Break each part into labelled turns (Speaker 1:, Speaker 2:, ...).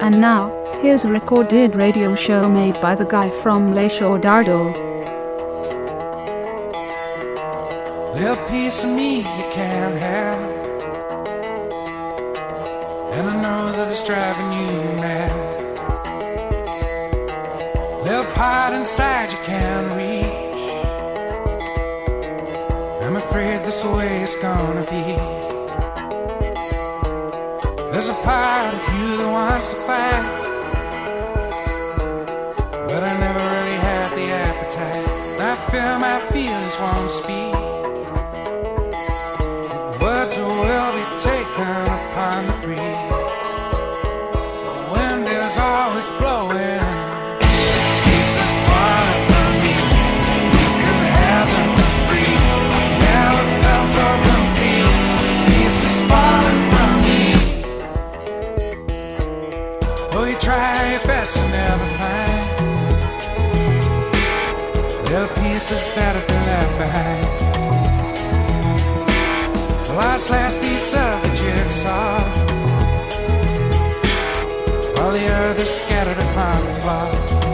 Speaker 1: And now, here's a recorded radio show made by the guy from Le Dardo.
Speaker 2: Little piece of me you can't have. And I know that it's driving you mad. Little part inside you can't reach. I'm afraid this way it's gonna be. There's a part of you that wants to fight. But I never really had the appetite. And I feel my feelings won't speak. Words will be taken best, you never find little pieces that have been left behind. The last, last piece of the jigsaw. While the earth is scattered upon the floor.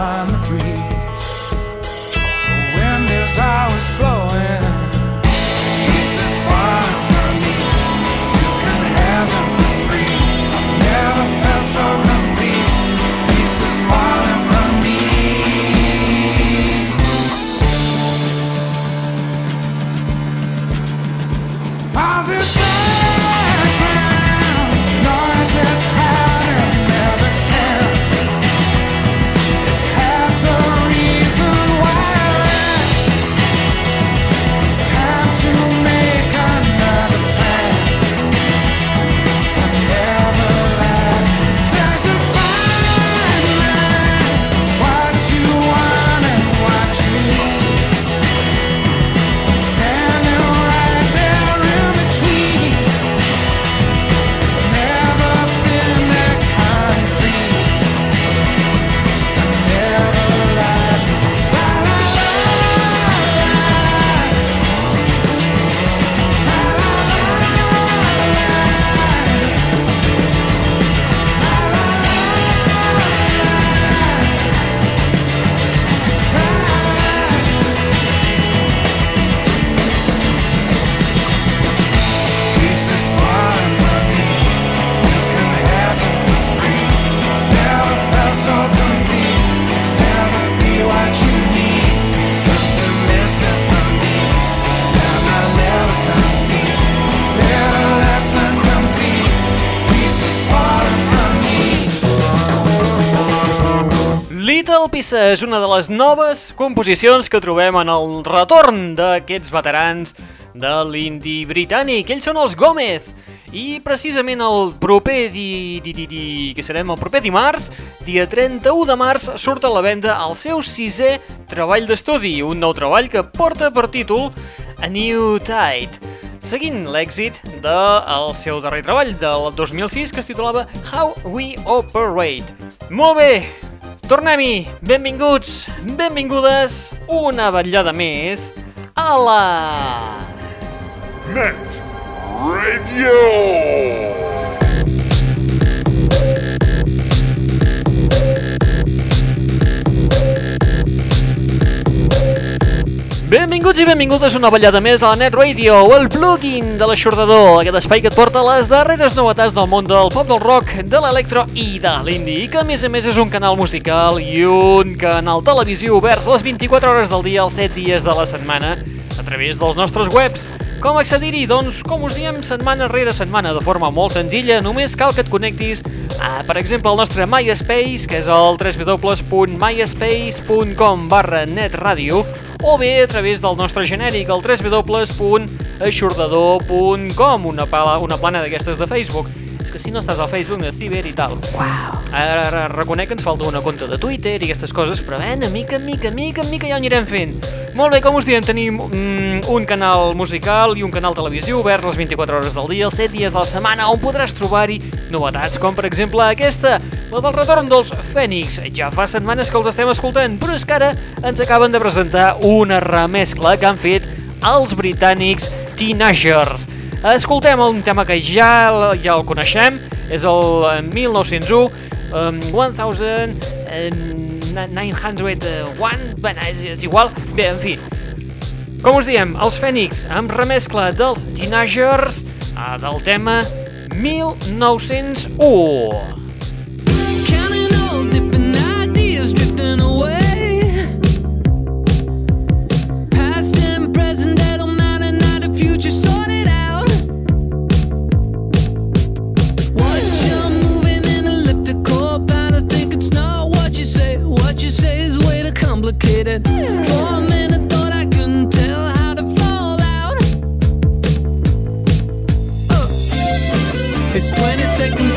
Speaker 3: behind És una de les noves composicions que trobem en el retorn d'aquests veterans de l'indie britànic. Ells són els Gómez i precisament el proper di, di, di, di, que serem el proper dimarts, dia 31 de març, surt a la venda el seu sisè treball d'estudi, un nou treball que porta per títol A New Tide seguint l'èxit del seu darrer treball del 2006 que es titulava How We Operate. Molt bé, tornem-hi, benvinguts, benvingudes, una vetllada més a la...
Speaker 4: Net Radio.
Speaker 3: Benvinguts i benvingudes una ballada més a la Net Radio, el plugin de l'aixordador, aquest espai que et porta les darreres novetats del món del pop, del rock, de l'electro i de l'indie, i que a més a més és un canal musical i un canal televisiu oberts les 24 hores del dia, els 7 dies de la setmana, a través dels nostres webs. Com accedir-hi? Doncs, com us diem, setmana rere setmana, de forma molt senzilla, només cal que et connectis a, per exemple, al nostre MySpace, que és el www.myspace.com barra netradio, o bé a través del nostre genèric, el www.aixordador.com, una, pala, una plana d'aquestes de Facebook. És que si no estàs al Facebook, no Ciber i tal. Wow. Ara, ara reconec que ens falta una compte de Twitter i aquestes coses, però bé, mica, en mica, mica, en mica ja ho anirem fent. Molt bé, com us diem, tenim mm, un canal musical i un canal televisiu obert les 24 hores del dia, els 7 dies de la setmana, on podràs trobar-hi novetats, com per exemple aquesta, la del retorn dels Fènix. Ja fa setmanes que els estem escoltant, però és que ara ens acaben de presentar una remescla que han fet els britànics Teenagers. Escoltem un tema que ja, ja el coneixem, és el eh, 1901, um, 1901, bé, és, és igual, bé, en fi. Com us diem, els Fènix, amb remescla dels Teenagers, uh, del tema 1901.
Speaker 5: Complicated. For a minute, thought I couldn't tell how to fall out. Uh. It's 20 seconds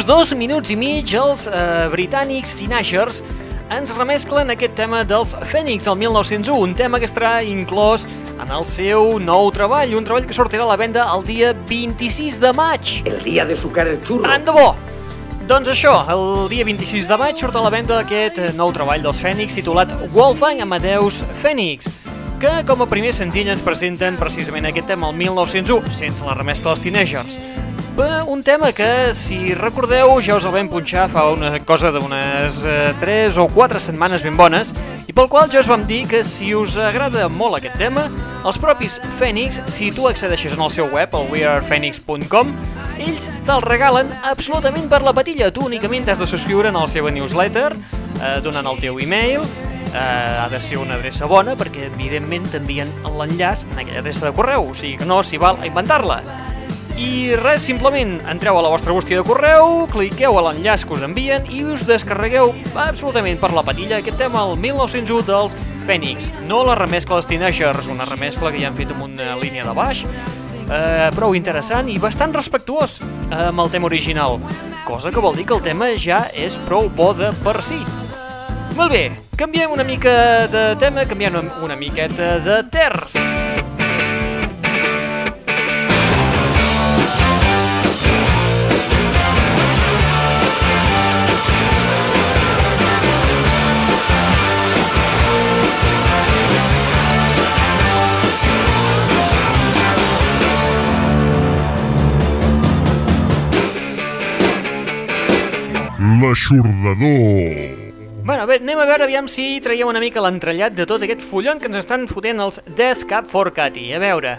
Speaker 3: escassos dos minuts i mig, els eh, britànics Teenagers ens remesclen aquest tema dels Fènix, el 1901, un tema que estarà inclòs en el seu nou treball, un treball que sortirà a la venda el dia 26 de maig.
Speaker 6: El día de sucar el
Speaker 3: de bo! Doncs això, el dia 26 de maig surt a la venda aquest eh, nou treball dels Fènix titulat Wolfgang Amadeus Fènix, que com a primer senzill ens presenten precisament aquest tema el 1901, sense la remescla dels Teenagers. Bé, un tema que, si recordeu, ja us el vam punxar fa una cosa d'unes eh, 3 o 4 setmanes ben bones, i pel qual ja us vam dir que si us agrada molt aquest tema, els propis Phoenix, si tu accedeixes en el seu web, al wearephoenix.com, ells te'l regalen absolutament per la patilla. Tu únicament t'has de subscriure en la seva newsletter, eh, donant el teu e-mail, eh, ha de ser una adreça bona perquè evidentment t'envien l'enllaç en aquella adreça de correu, o sigui que no s'hi val a inventar-la. I res, simplement entreu a la vostra bústia de correu, cliqueu a l'enllaç que us envien i us descarregueu absolutament per la patilla aquest tema, el 1901 dels Phoenix. No la remescla dels Teenagers, una remescla que ja han fet amb una línia de baix, eh, prou interessant i bastant respectuós amb el tema original, cosa que vol dir que el tema ja és prou bo de per si. Molt bé, canviem una mica de tema, canviem una miqueta de terç.
Speaker 4: L'aixordador.
Speaker 3: Bueno, bé, anem a veure aviam si traiem una mica l'entrellat de tot aquest fullon que ens estan fotent els Death Cab for Cathy. A veure,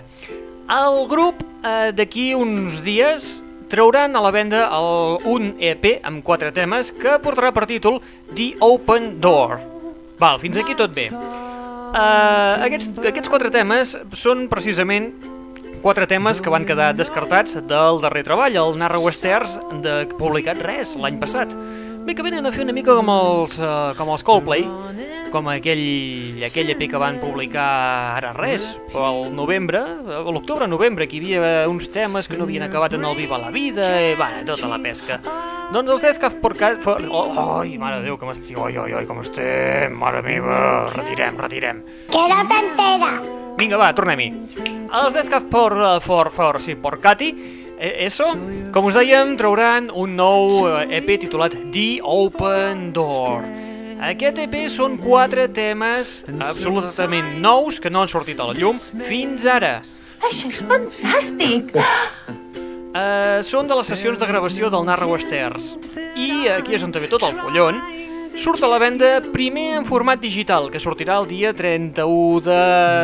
Speaker 3: el grup eh, d'aquí uns dies trauran a la venda el, un EP amb quatre temes que portarà per títol The Open Door. Val, fins aquí tot bé. Uh, aquests, aquests quatre temes són precisament quatre temes que van quedar descartats del darrer treball, el Narra Westerns, de publicat res l'any passat. Bé que venen a fer una mica com els, uh, com els Coldplay, com aquell, aquell EP que van publicar ara res, al novembre, a l'octubre-novembre, que hi havia uns temes que no havien acabat en el Viva la Vida, i va, tota la pesca. Doncs els Death Cab for Cat... For... Oh, ai, mare de Déu, com estic... Oi, oi, oi, com estem, mare meva, retirem, retirem.
Speaker 6: Que no t'entera.
Speaker 3: Vinga, va, tornem-hi. Els Death Cab for, uh, for, for, sí, por Cati, eh, eso, com us dèiem, trauran un nou eh, EP titulat The Open Door. Aquest EP són quatre temes absolutament nous que no han sortit a la llum fins ara.
Speaker 6: Això és fantàstic.
Speaker 3: Uh, són de les sessions de gravació del Narra Westerns. I aquí és on ve tot el follon. Surt a la venda primer en format digital, que sortirà el dia 31 de,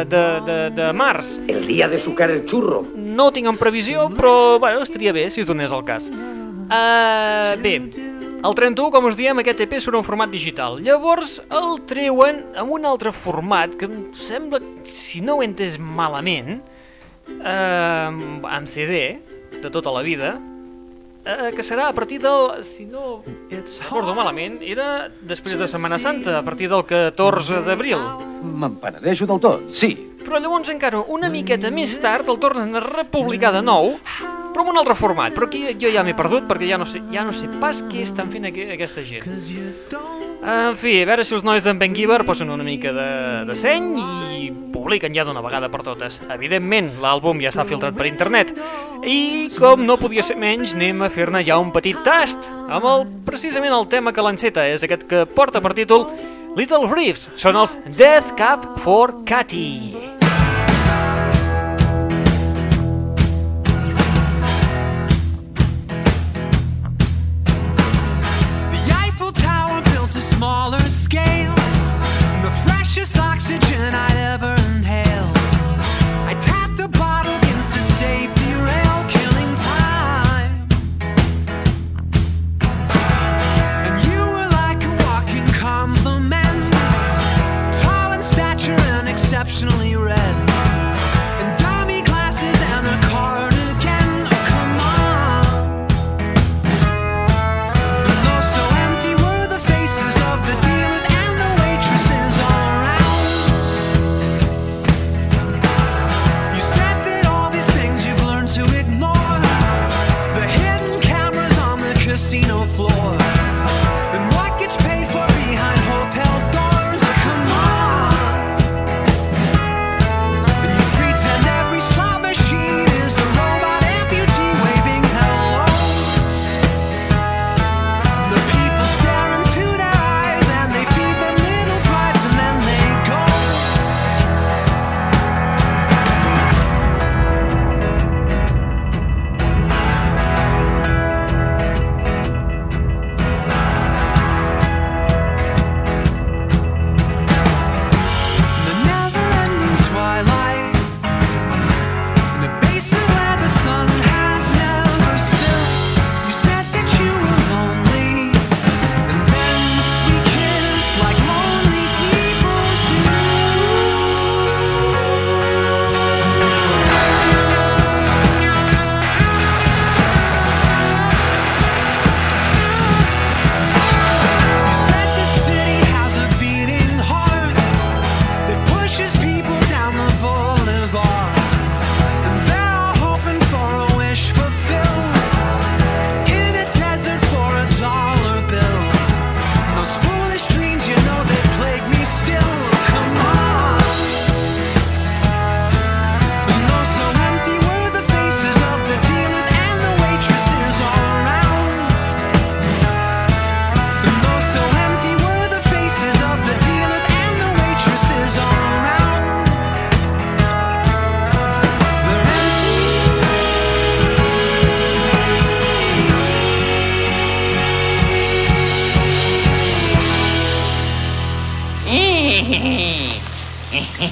Speaker 3: de, de, de març.
Speaker 7: El día de sucar el churro.
Speaker 3: No ho tinc en previsió, però bueno, estaria bé si es donés el cas. Uh, bé, el 31, com us diem, aquest EP surt en format digital. Llavors el treuen amb un altre format que em sembla, si no ho he entès malament, uh, amb CD, de tota la vida, eh, que serà a partir del... Si no recordo malament, era després de Setmana Santa, a partir del 14 d'abril.
Speaker 7: Me'n penedeixo del tot, sí.
Speaker 3: Però llavors encara una miqueta més tard el tornen a republicar de nou, però amb un altre format. Però aquí jo ja m'he perdut perquè ja no sé, ja no sé pas què estan fent aqu aquesta gent. En fi, a veure si els nois d'en Ben Giver posen una mica de, de seny i publiquen ja d'una vegada per totes. Evidentment, l'àlbum ja s'ha filtrat per internet. I com no podia ser menys, anem a fer-ne ja un petit tast amb el, precisament el tema que l'enceta, és aquest que porta per títol Little Reefs. Són els Death Cab for Cathy.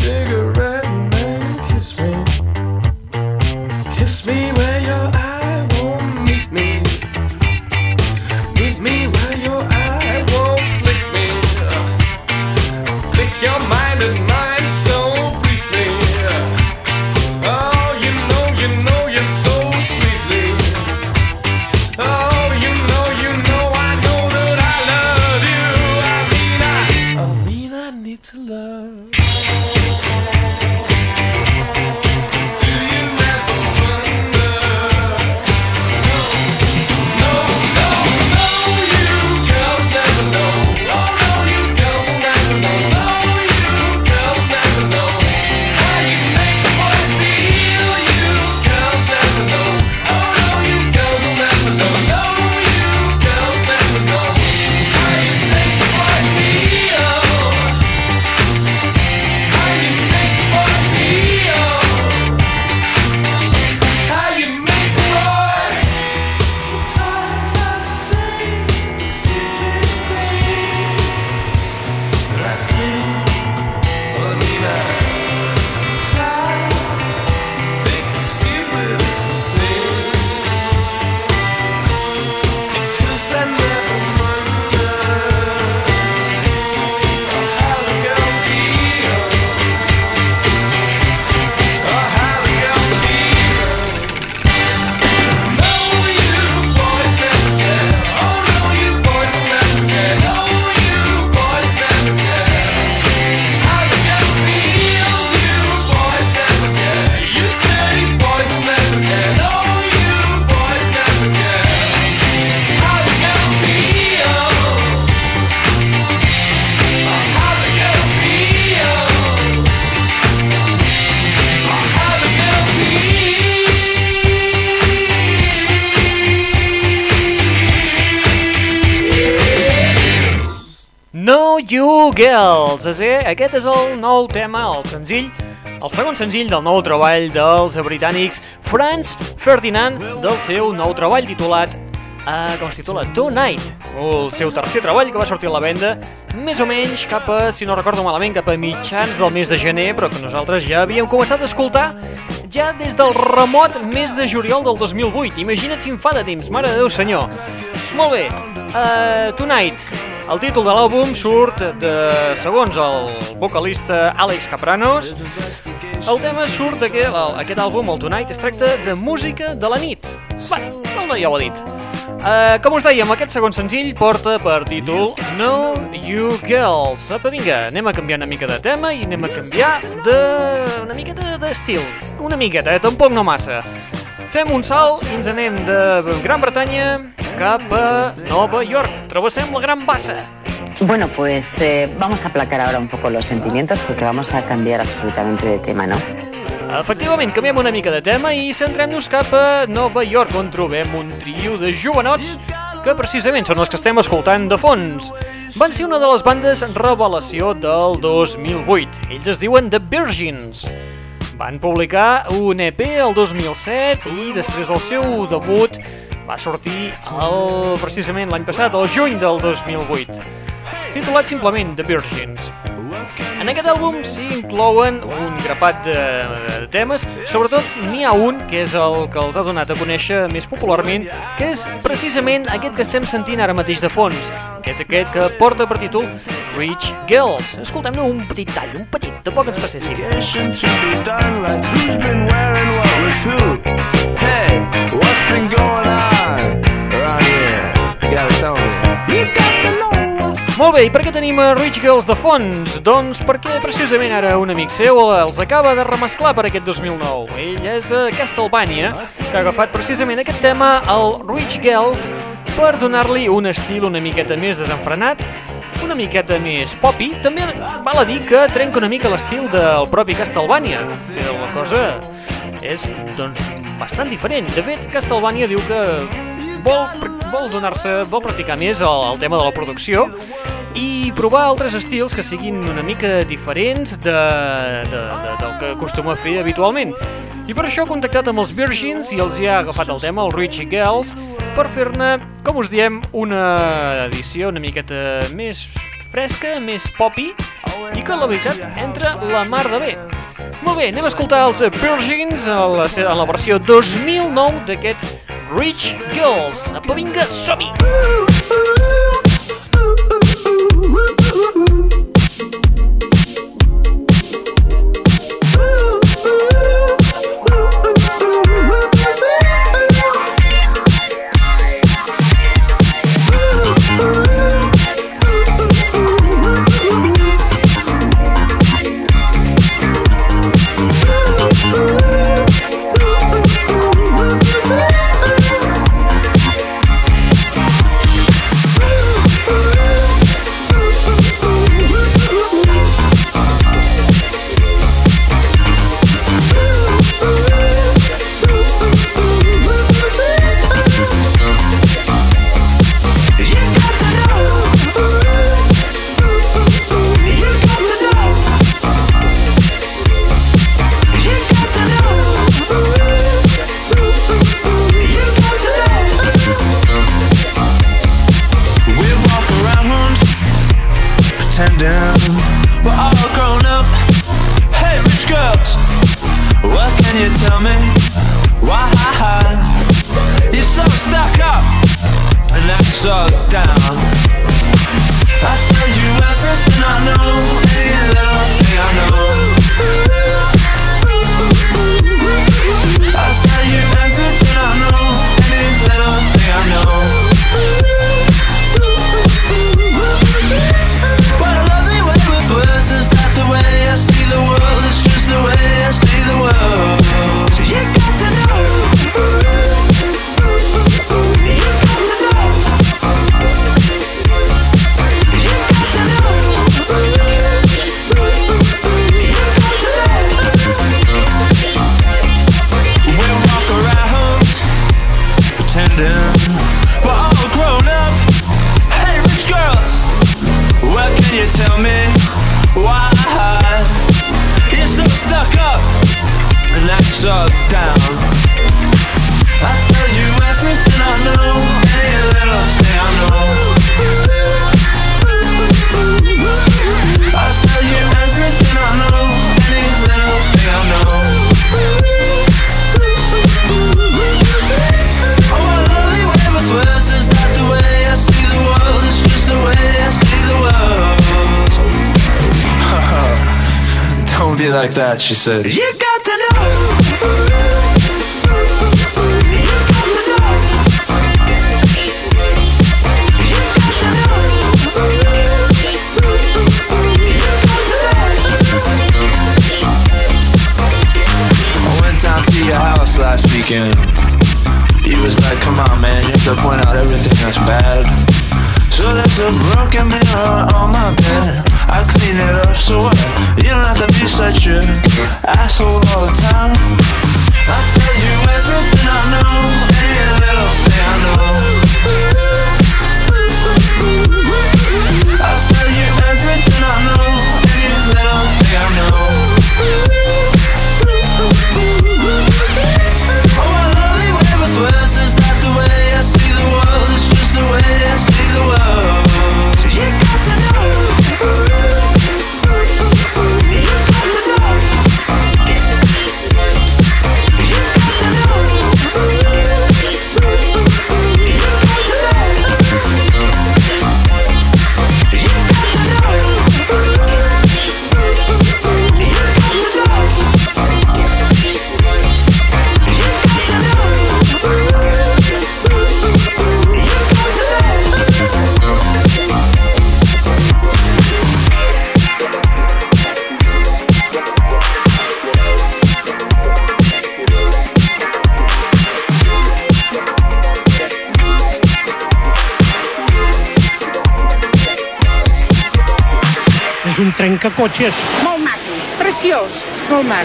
Speaker 4: Cigarette
Speaker 3: Dir, aquest és el nou tema, el senzill, el segon senzill del nou treball dels britànics Franz Ferdinand del seu nou treball titulat uh, com es titula? Tonight, el seu tercer treball que va sortir a la venda més o menys cap a, si no recordo malament, cap a mitjans del mes de gener, però que nosaltres ja havíem començat a escoltar ja des del remot mes de juliol del 2008. Imagina't si em fa de temps, mare de Déu senyor. Molt bé, uh, Tonight, el títol de l'àlbum surt de, segons el vocalista Àlex Capranos, el tema surt d'aquest aquest àlbum, el Tonight, es tracta de música de la nit. Bé, el noi ja ho ha dit. Uh, com us dèiem, aquest segon senzill porta per títol No You Girls. Apa, vinga, anem a canviar una mica de tema i anem a canviar de... una miqueta d'estil. Una miqueta, eh? tampoc no massa. Fem un salt i ens anem de Gran Bretanya cap a Nova York. Travessem la Gran Bassa.
Speaker 8: Bueno, pues eh, vamos a aplacar ahora un poco los sentimientos porque vamos a cambiar absolutamente de tema, ¿no?
Speaker 3: Efectivament, canviem una mica de tema i centrem-nos cap a Nova York, on trobem un trio de jovenots que precisament són els que estem escoltant de fons. Van ser una de les bandes revelació del 2008. Ells es diuen The Virgins. Van publicar un EP el 2007 i després del seu debut va sortir el, precisament l'any passat, el juny del 2008, titulat simplement The Virgins. En aquest àlbum s'hi inclouen un grapat de, de temes, sobretot n'hi ha un que és el que els ha donat a conèixer més popularment, que és precisament aquest que estem sentint ara mateix de fons, que és aquest que porta per títol Rich Girls. Escoltem-ne un petit tall, un petit, tampoc ens passéssim.
Speaker 9: Hey, what's been going on around here? You gotta tell me. You got to know.
Speaker 3: Molt bé, i per què tenim a Rich Girls de fons? Doncs perquè precisament ara un amic seu els acaba de remesclar per aquest 2009. Ell és a Castlevania, que ha agafat precisament aquest tema, el Rich Girls, per donar-li un estil una miqueta més desenfrenat, una miqueta més popi. També val a dir que trenca una mica l'estil del propi Castlevania. La cosa és, doncs, bastant diferent. De fet, Castlevania diu que vol, vol donar-se, vol practicar més el, el tema de la producció i provar altres estils que siguin una mica diferents de, de, de, del que acostuma a fer habitualment. I per això ha contactat amb els Virgins i els hi ha agafat el tema, el Richie Girls, per fer-ne, com us diem, una edició una miqueta més fresca, més popi, i que la veritat entra la mar de bé. Molt bé, anem a escoltar els Virgins a la, a la versió 2009 d'aquest Rich Girls. Apa, vinga, som-hi!
Speaker 9: Like that, she said. You got to know. I went down to your house last weekend. He was like, come on, man, you have to point out everything that's bad. So there's a broken mirror on my bed. I clean it up so what? You don't have to be such a asshole all the time. I tell you everything I know, any little thing I know.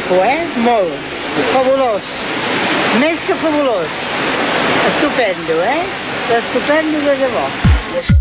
Speaker 10: Maco, eh? Molt. Fabulós. Més que fabulós. Estupendo, eh? Estupendo de debò.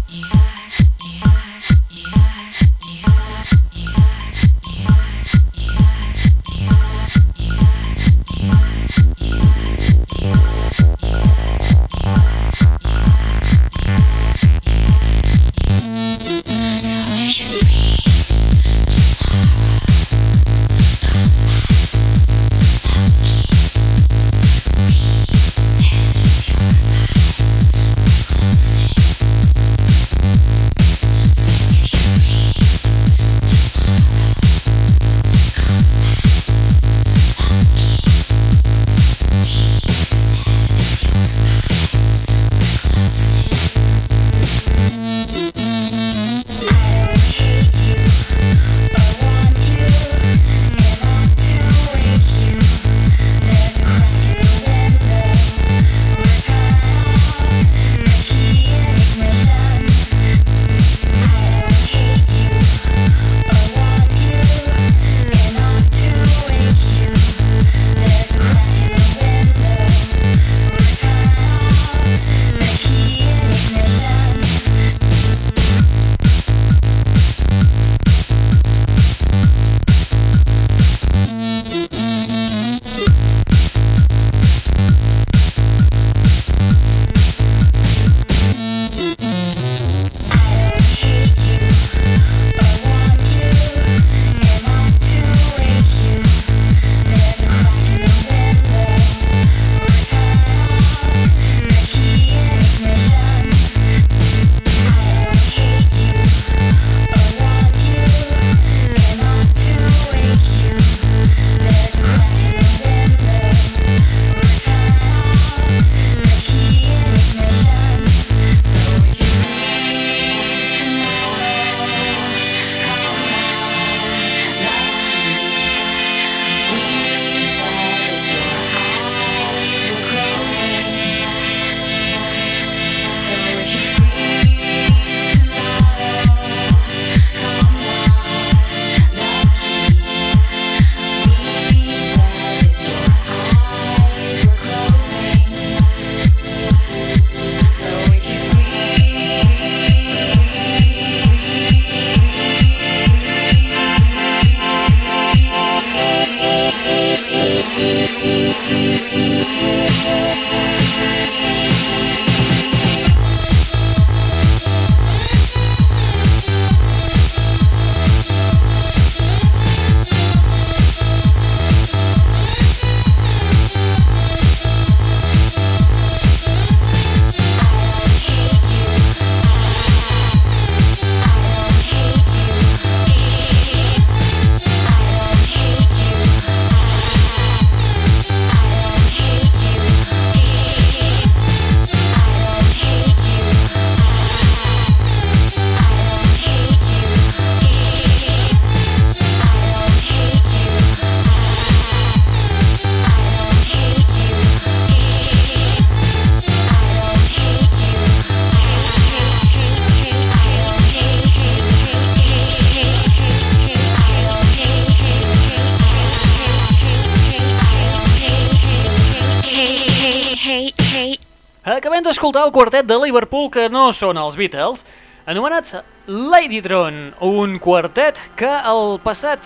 Speaker 3: Acabem d'escoltar el quartet de Liverpool que no són els Beatles, anomenats Ladytron, un quartet que el passat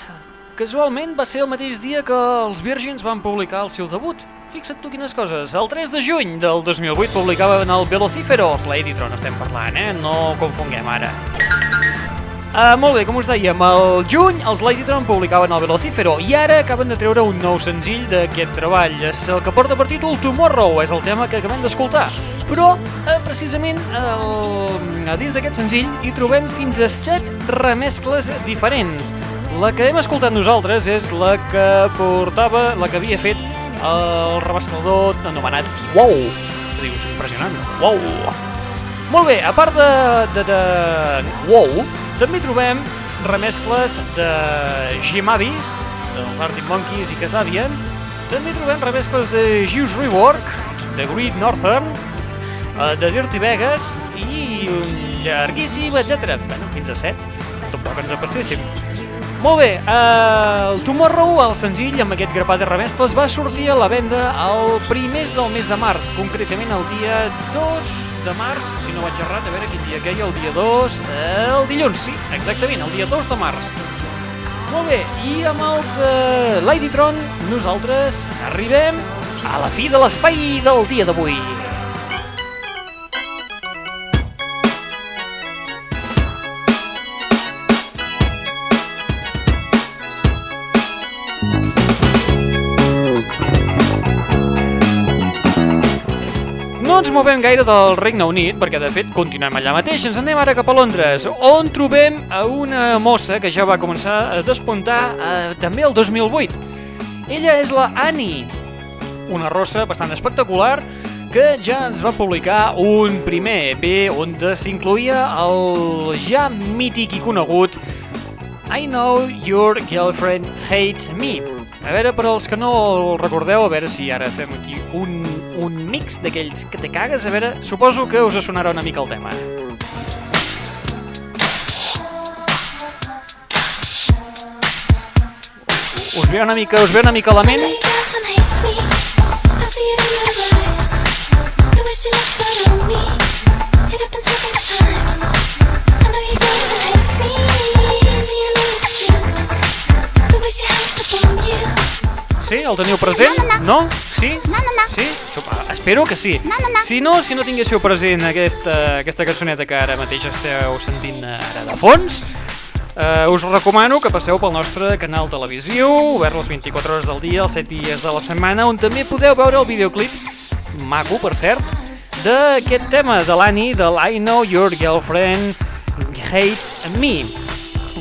Speaker 3: casualment va ser el mateix dia que els Virgins van publicar el seu debut. Fixa't tu quines coses, el 3 de juny del 2008 publicaven el Velocífero, els Ladytron estem parlant, eh? No confonguem ara. Uh, molt bé, com us dèiem, el juny els Ladytron publicaven el Velocífero i ara acaben de treure un nou senzill d'aquest treball. És el que porta per títol Tomorrow, és el tema que acabem d'escoltar. Però, uh, precisament, el, a dins d'aquest senzill hi trobem fins a 7 remescles diferents. La que hem escoltat nosaltres és la que portava, la que havia fet el remesclador anomenat Wow. Dius, impressionant, Wow. Molt bé, a part de, de, de Wow, també trobem remescles de Gimavis, dels Arctic Monkeys i Kasabian. També trobem remescles de Juice Rework, de Great Northern, eh, de Dirty Vegas i un llarguíssim, etc. Bueno, fins a 7. Tampoc ens apasséssim. Molt bé, eh, el Tomorrow, el senzill, amb aquest grapat de remescles, va sortir a la venda el primers del mes de març, concretament el dia 2 de març, si no vaig errat, a veure quin dia queia, el dia 2, el dilluns, sí, exactament, el dia 2 de març. Molt bé, i amb els eh, Ladytron nosaltres arribem a la fi de l'espai del dia d'avui. Movem gaire del Regne Unit, perquè de fet continuem allà mateix. Ens anem ara cap a Londres, on trobem a una mossa que ja va començar a despuntar eh, també el 2008. Ella és la Annie, una rossa bastant espectacular que ja ens va publicar un primer EP on s'incluïa el ja mític i conegut I Know Your Girlfriend Hates Me. A veure, per als que no el recordeu, a veure si ara fem aquí un, un mix d'aquells que te cagues, a veure, suposo que us sonarà una mica el tema. Us ve una mica, us ve una mica la ment? Sí, el teniu present? No? Sí? Espero que sí. Si no, si no tinguéssiu present aquesta, aquesta cançoneta que ara mateix esteu sentint ara de fons, eh, us recomano que passeu pel nostre canal televisiu, obert les 24 hores del dia, els 7 dies de la setmana, on també podeu veure el videoclip, maco per cert, d'aquest tema de l'Annie, del I Know Your Girlfriend Hates Me.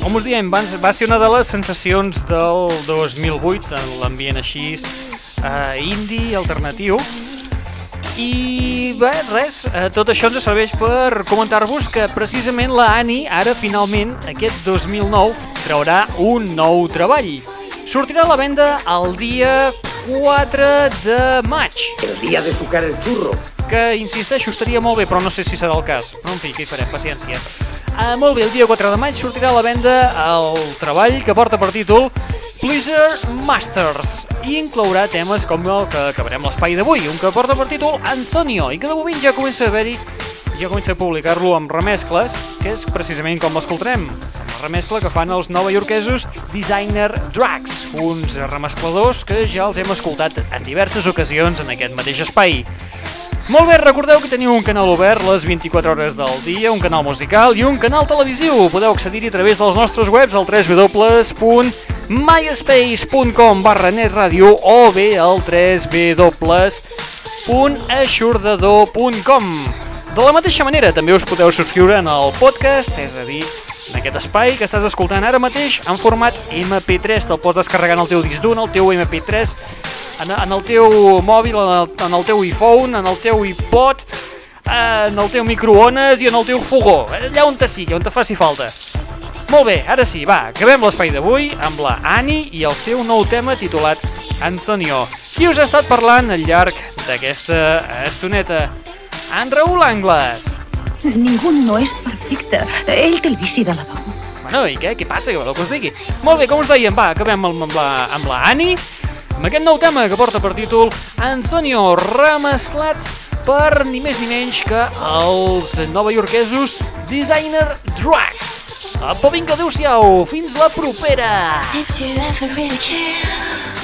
Speaker 3: Com us diem, va ser una de les sensacions del 2008, en l'ambient així eh, indie, alternatiu, i bé, res, eh, tot això ens serveix per comentar-vos que precisament la Annie ara finalment aquest 2009 traurà un nou treball. Sortirà a la venda el dia 4 de maig.
Speaker 7: El día de sucar el churro.
Speaker 3: Que, insisteixo, estaria molt bé, però no sé si serà el cas. Però, en fi, què hi farem? Paciència. Uh, molt bé, el dia 4 de maig sortirà a la venda el treball que porta per títol Pleasure Masters i inclourà temes com el que acabarem l'espai d'avui, un que porta per títol Antonio i que de moment ja comença a haver-hi ja comença a publicar-lo amb remescles, que és precisament com l'escoltarem, amb la remescla que fan els novaiorquesos Designer Drags, uns remescladors que ja els hem escoltat en diverses ocasions en aquest mateix espai. Molt bé, recordeu que teniu un canal obert les 24 hores del dia, un canal musical i un canal televisiu. Podeu accedir-hi a través dels nostres webs al www.myspace.com barra netradio o bé al www.aixordador.com De la mateixa manera, també us podeu subscriure en el podcast, és a dir, en aquest espai que estàs escoltant ara mateix en format MP3. Te'l pots descarregar en el teu disc dur, en el teu MP3, en, en el teu mòbil, en el, en el teu iPhone, en el teu iPod, en el teu microones i en el teu fogó, allà on te sigui, on te faci falta. Molt bé, ara sí, va, acabem l'espai d'avui amb la Annie i el seu nou tema titulat Antonio. Qui us ha estat parlant al llarg d'aquesta estoneta? En Raül Angles.
Speaker 11: Ninguno es perfecte. Ell té el vici de la dona.
Speaker 3: Bueno, i què? Què passa? Què voleu que us digui? Molt bé, com us dèiem, va, acabem amb, amb, la, amb la Annie, amb aquest nou tema que porta per títol Antonio, remesclat per ni més ni menys que els novaiorquesos Designer Drugs. Apa, vinga, adeu-siau, fins la propera!
Speaker 12: Did you ever really care?